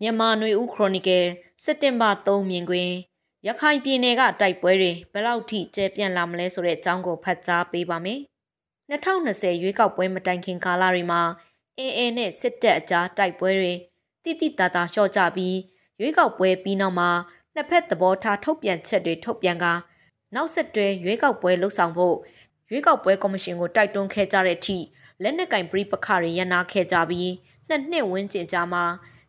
မြန်မာຫນွေဦးခရိုနီကယ်စက်တင်ဘာ3မြင်ကွင်းရခိုင်ပြည်နယ်ကတိုက်ပွဲတွေဘယ်လောက်ထိကျပြန့်လာမလဲဆိုတဲ့အကြောင်းကိုဖတ်ကြားပေးပါမယ်။2020ရွေးကောက်ပွဲမတိုင်ခင်ကာလတွေမှာအေအေနဲ့စစ်တပ်အကြားတိုက်ပွဲတွေတိတိတသားလျှော့ချပြီးရွေးကောက်ပွဲပြီးနောက်မှာနှစ်ဖက်သဘောထားထုတ်ပြန်ချက်တွေထုတ်ပြန်ကနောက်ဆက်တွဲရွေးကောက်ပွဲလှုပ်ဆောင်ဖို့ရွေးကောက်ပွဲကော်မရှင်ကိုတိုက်တွန်းခဲ့ကြတဲ့အထိလက်နက်ကင်ပြိပခါတွေရန်နာခဲ့ကြပြီးနှစ်နှစ်ဝန်းကျင်ကြာမှာ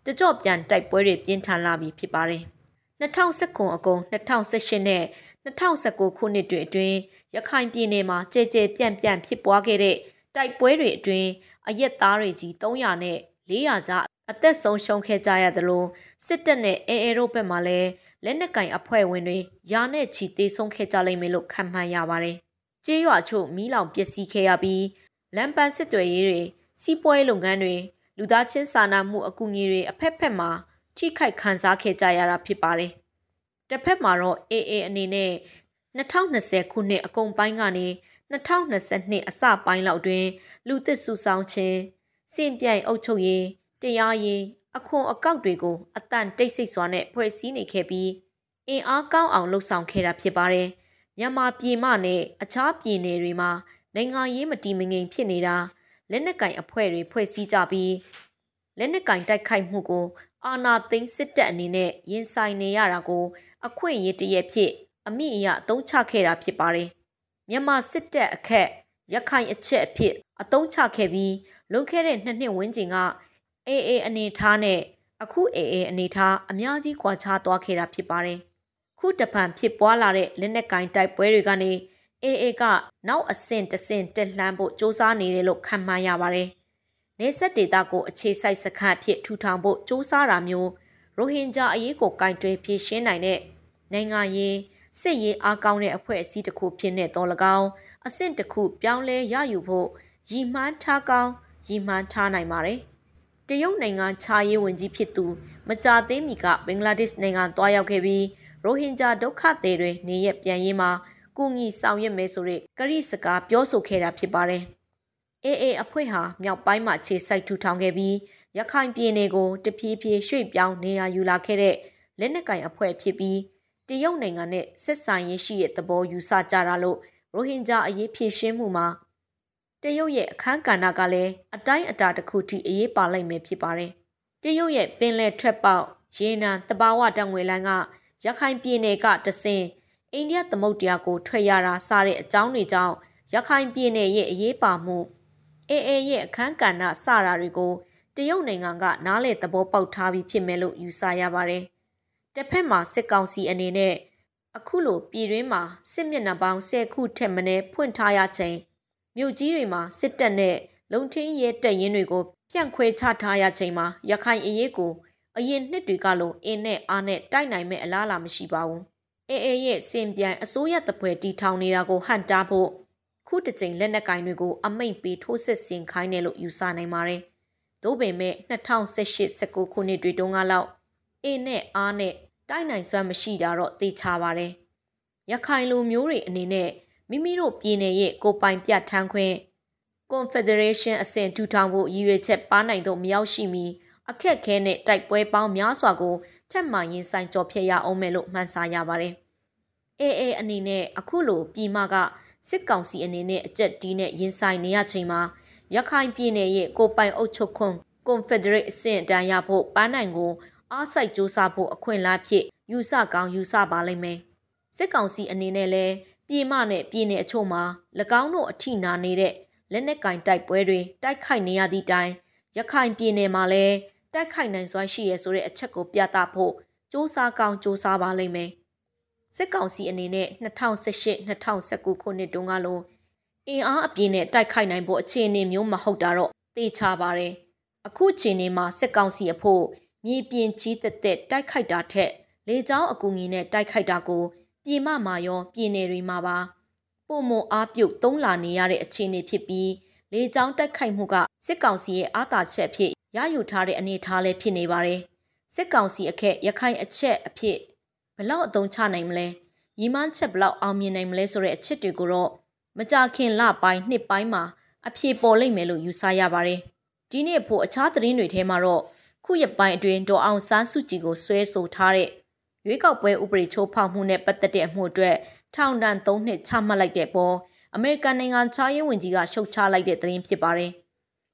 တကြော့ပြန်တိုက်ပွဲတွေပြင်းထန်လာပြီဖြစ်ပါတယ်။2019အကုန်2018နဲ့2019ခုနှစ်တွေအတွင်းရခိုင်ပြည်နယ်မှာကြဲကြဲပြန့်ပြန့်ဖြစ်ပွားခဲ့တဲ့တိုက်ပွဲတွေအတွင်းအရက်သားတွေကြီး300နဲ့400ကျအသက်ဆုံးရှုံးခဲ့ကြရသလိုစစ်တပ်နဲ့အဲအဲတို့ဘက်မှလည်းလက်နက်ကင်အဖွဲ့ဝင်တွေယာနဲ့ချီတေဆုံးခဲ့ကြလိမ့်မယ်လို့ခန့်မှန်းရပါတယ်။ကျေးရွာချို့မီးလောင်ပျက်စီးခဲ့ရပြီးလမ်းပန်းစစ်တွေရေးတွေစီးပွားရေးလုပ်ငန်းတွေ လူသားချင်းစာနာမှုအကူအညီတွေအဖက်ဖက်မှာထိခိုက်ခံစားခဲ့ကြရတာဖြစ်ပါတယ်။တစ်ဖက်မှာတော့ AA အနေနဲ့2020ခုနှစ်အကုန်ပိုင်းကနေ2022အစပိုင်းလောက်တွင် လူသစ်စုဆောင်ခြင်းစင်ပြိုင်အုပ်ချုပ်ရေးတရားရေးအခွန်အကောက်တွေကိုအတန်တိတ်ဆိတ်စွာနဲ့ဖွဲ့စည်းနေခဲ့ပြီးအင်အားကောင်းအောင်လှုပ်ဆောင်ခဲ့တာဖြစ်ပါတယ်။မြန်မာပြည်မှနဲ့အခြားပြည်နယ်တွေမှာနိုင်ငံရေးမတည်မငြိမ်ဖြစ်နေတာ လက်နက်ကင်အဖွဲ့တွေဖွဲ့စည်းကြပြီးလက်နက်ကင်တိုက်ခိုက်မှုကို အာဏာသိမ်းစစ်တပ်အနေနဲ့ရင်ဆိုင်နေရတာကို အခွင့်အရေးတရက်ဖြစ်အမိအယအတုံးချခဲ့တာဖြစ်ပါတယ်။မြန်မာစစ်တပ်အခက်ရခိုင်အချက်အဖြစ်အတုံးချခဲ့ပြီးလွန်ခဲ့တဲ့နှစ်နှစ်ဝန်းကျင်ကအေအေအနေထားနဲ့အခုအေအေအနေထားအများကြီးကွာခြားသွားခဲ့တာဖြစ်ပါတယ်။ခုတပံဖြစ်ပွားလာတဲ့လက်နက်ကင်တိုက်ပွဲတွေကနေ အေအေကနောက်အဆင့်တဆင့်တက်လှမ်းဖို့စ조사နေတယ်လို့ခန့်မှန်းရပါတယ်။နေဆက်ဒေတာကိုအခြေစိုက်စခန်းအဖြစ်ထူထောင်ဖို့စ조사တာမျိုးရိုဟင်ဂျာအရေးကိုကင်တွယ်ဖြေရှင်းနိုင်တဲ့နိုင်ငံရေးစစ်ရေးအားကောင်းတဲ့အဖွဲ့အစည်းတစ်ခုဖြစ်နေတော့၎င်းအဆင့်တစ်ခုပြောင်းလဲရယူဖို့ရည်မှန်းထားကောင်းရည်မှန်းထားနိုင်ပါတယ်။တရုတ်နိုင်ငံခြားရေးဝန်ကြီးဖြစ်သူမကြာသေးမီကဘင်္ဂလားဒေ့ရှ်နိုင်ငံတွားရောက်ခဲ့ပြီးရိုဟင်ဂျာဒုက္ခသည်တွေနေရပြန်ရေးမှာ ကူညီဆောင်ရွက်မယ်ဆိုတဲ့ကရိစကားပြောဆိုခဲ့တာဖြစ်ပါတယ်။အေအေအဖွဲ့ဟာမြောက်ပိုင်းမှာခြေစိုက်ထူထောင်ခဲ့ပြီးရခိုင်ပြည်နယ်ကိုတဖြည်းဖြည်းရွှေ့ပြောင်းနေရာယူလာခဲ့တဲ့လက်နက်ကင်အဖွဲ့ဖြစ်ပြီးတရုတ်နိုင်ငံနဲ့ဆက်ဆံရေးရှိတဲ့သဘောယူဆကြတာလို့ရိုဟင်ဂျာအရေးဖြည့်ရှင်းမှုမှာတရုတ်ရဲ့အခန်းကဏ္ဍကလည်းအတိုင်းအတာတစ်ခုထိအရေးပါလိုက်မယ်ဖြစ်ပါတယ်။တရုတ်ရဲ့ပင်လယ်ထွက်ပေါက်ရေနံတဘာဝတံငွေလန်းကရခိုင်ပြည်နယ်ကတဆင် အိန္ဒိယသမုဒ္ဒရာကိုထွက်ရတာစတဲ့အကြောင်းတွေကြောင့်ရခိုင်ပြည်နယ်ရဲ့အရေးပါမှုအေအေရဲ့အခန်းကဏ္ဍစတာတွေကိုတရုတ်နိုင်ငံကနားလေသဘောပေါက်ထားပြီးဖြစ်မယ်လို့ယူဆရပါတယ်။တစ်ဖက်မှာစစ်ကောင်စီအနေနဲ့အခုလိုပြည်တွင်းမှာစစ်မျက်နှာပေါင်း10ခုထက်မနည်းဖွင့်ထားရချိန်မြို့ကြီးတွေမှာစစ်တပ်နဲ့လုံထင်းရဲတပ်ရင်းတွေကိုပြန့်ခွဲချထားရချိန်မှာရခိုင်အရေးကိုအရင်နှစ်တွေကလိုအင်းနဲ့အားနဲ့တိုက်နိုင်မဲ့အလားအလာမရှိပါဘူး။ အေအေရဲ့စင်ပြိုင်အစိုးရတပွဲတီထောင်နေတာကိုဟန်တာဖို့ခုတစ်ကြိမ်လက်နက်ကင်တွေကိုအမိန့်ပေးထိုးစစ်ဆင်ခိုင်းတယ်လို့ယူဆနိုင်ပါတယ်။သို့ပေမဲ့2018-19ခုနှစ်တွေတုန်းကလောက်အေနဲ့အားနဲ့တိုက်နိုင်စွမ်းမရှိတာတော့သိချပါတယ်။ရခိုင်လူမျိုးတွေအနေနဲ့မိမိတို့ပြည်နယ်ရဲ့ကိုပိုင်ပြတ်ထန်းခွင့် Confederation အဆင့်ထူထောင်ဖို့ရည်ရွယ်ချက်ပါနိုင်တော့မရောက်ရှိမီ အခက်ခဲနဲ့တိုက်ပွဲပေါင်းများစွာကိုထက်မှန်ရင်ဆိုင်ကြော်ဖြတ်ရအောင်မယ်လို့မှန်းဆရပါတယ်။အေအေအနေနဲ့အခုလိုပြည်မကစစ်ကောင်စီအနေနဲ့အကြက်တီးနဲ့ရင်ဆိုင်နေရချိန်မှာရခိုင်ပြည်နယ်ရဲ့ကိုပိုင်အုပ်ချုပ်ခွန် Confederate အဆင့်အတန်းရဖို့ပန်းနိုင်ကိုအားစိုက်စူးစမ်းဖို့အခွင့်အလမ်းဖြစ်ယူဆကောင်းယူဆပါလိမ့်မယ်။စစ်ကောင်စီအနေနဲ့လည်းပြည်မနဲ့ပြည်နယ်အချို့မှာ၎င်းတို့အထိနာနေတဲ့လက်နက်ကင်တိုက်ပွဲတွေတိုက်ခိုက်နေရသည့်တိုင်ရခိုင်ပြည်နယ်မှာလည်း တိုက်ခိုက်နိုင်စွမ်းရှိရဲဆိုတဲ့အချက်ကိုပြသဖို့စ조사ကောင်းစ조사ပါလိမ့်မယ်စစ်ကောင်စီအနေနဲ့2018-2019ခုနှစ်တုန်းကလိုအင်အားအပြည့်နဲ့တိုက်ခိုက်နိုင်ဖို့အခြေအနေမျိုးမဟုတ်တာတော့သိချပါတယ်အခုချိန်နေမှာစစ်ကောင်စီအဖို့မြေပြင်ကြီးသက်သက်တိုက်ခိုက်တာထက်လေကြောင်းအကူအညီနဲ့တိုက်ခိုက်တာကိုပြည်မမှာရောပြည်နယ်တွေမှာပါပုံမအားပြုတ်သုံးလာနေရတဲ့အခြေအနေဖြစ်ပြီးလေကြောင်းတိုက်ခိုက်မှုကစစ်ကောင်စီရဲ့အားသာချက်ဖြစ် ရယူထားတဲ့အနေအထားလည်းဖြစ်နေပါတယ်။စစ်ကောင်စီအခက်ရခိုင်အချက်အဖြစ်ဘလောက်အသုံးချနိုင်မလဲ။ရီမန်းချက်ဘလောက်အောင်မြင်နိုင်မလဲဆိုတဲ့အချက်တွေကိုတော့မကြခင်လပိုင်းနှစ်ပိုင်းမှာအဖြေပေါ်လိမ့်မယ်လို့ယူဆရပါတယ်။ဒီနေ့ဖို့အခြားသတင်းတွေထဲမှာတော့ခုရပိုင်းအတွင်းဒေါ်အောင်ဆန်းစုကြည်ကိုဆွဲဆိုထားတဲ့ရွေးကောက်ပွဲဥပဒေချိုးဖောက်မှုနဲ့ပတ်သက်တဲ့အမှုအတွက်ထောင်ဒဏ်၃နှစ်ချမှတ်လိုက်တဲ့ပေါ်အမေရိကန်နိုင်ငံချားရေးဝန်ကြီးကရှုတ်ချလိုက်တဲ့သတင်းဖြစ်ပါတယ်။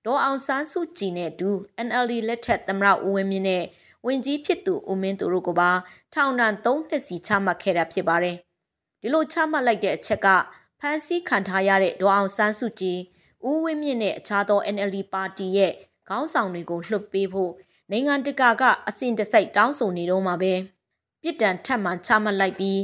ဒေါ်အောင်ဆန်းစုကြည်နဲ့အတူ NLD လက်ထက်သမရဦးဝင်းမြင့်နဲ့ဝင်ကြီးဖြစ်သူဦးမင်းသူတို့ကပါထောင်ဒဏ်၃နှစ်စီချမှတ်ခဲ့တာဖြစ်ပါတယ်။ဒီလိုချမှတ်လိုက်တဲ့အချက်ကဖမ်းဆီးခံထားရတဲ့ဒေါ်အောင်ဆန်းစုကြည်ဦးဝင်းမြင့်နဲ့အခြားသော NLD ပါတီရဲ့ခေါင်းဆောင်တွေကိုလှုပ်ပေးဖို့နိုင်ငံတကာကအစဉ်တစိုက်တောင်းဆိုနေတော့မှာပဲပြစ်ဒဏ်ထပ်မံချမှတ်လိုက်ပြီး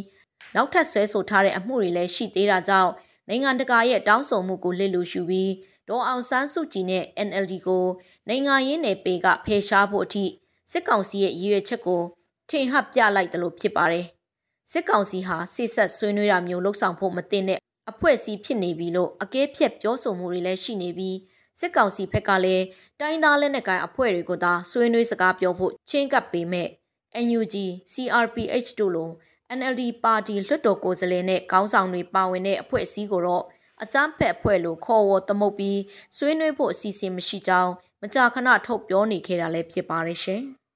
နောက်ထပ်ဆွဲဆိုထားတဲ့အမှုတွေလည်းရှိသေးတာကြောင့်နိုင်ငံတကာရဲ့တောင်းဆိုမှုကိုလစ်လူရှုပြီး ဒေါ်အောင်ဆန်းစုကြည်နဲ့ NLD ကိုနိုင်ငံရေးနယ်ပေကဖယ်ရှားဖို့အထိစစ်ကောင်စီရဲ့ရည်ရွယ်ချက်ကိုထင်ဟပ်ပြလိုက်တယ်လို့ဖြစ်ပါတယ်။စစ်ကောင်စီဟာစစ်ဆက်ဆွေးနွေးတာမျိုးလှုပ်ဆောင်ဖို့မတင်တဲ့အဖွဲ့အစည်းဖြစ်နေပြီလို့အကဲဖြတ်ပြောဆိုမှုတွေလည်းရှိနေပြီးစစ်ကောင်စီဘက်ကလည်းတိုင်းသားလက်နက်ကိုင်အဖွဲ့တွေကိုသာဆွေးနွေးစကားပြောဖို့ချင်းကပ်ပေမဲ့ NUG, CRPH တို့လို NLD ပါတီလွှတ်တော်ကိုယ်စားလှယ်နဲ့ခေါင်းဆောင်တွေပါဝင်တဲ့အဖွဲ့အစည်းကိုတော့ အကြမ်းဖက်အဖွဲ့လို့ခေါ်ဝေါ်သမုတ်ပြီးဆွေးနွေးဖို့အစီအစဉ်မရှိကြောင်းမကြာခဏထုတ်ပြောနေခဲ့တာလည်းဖြစ်ပါတယ်ရှင်။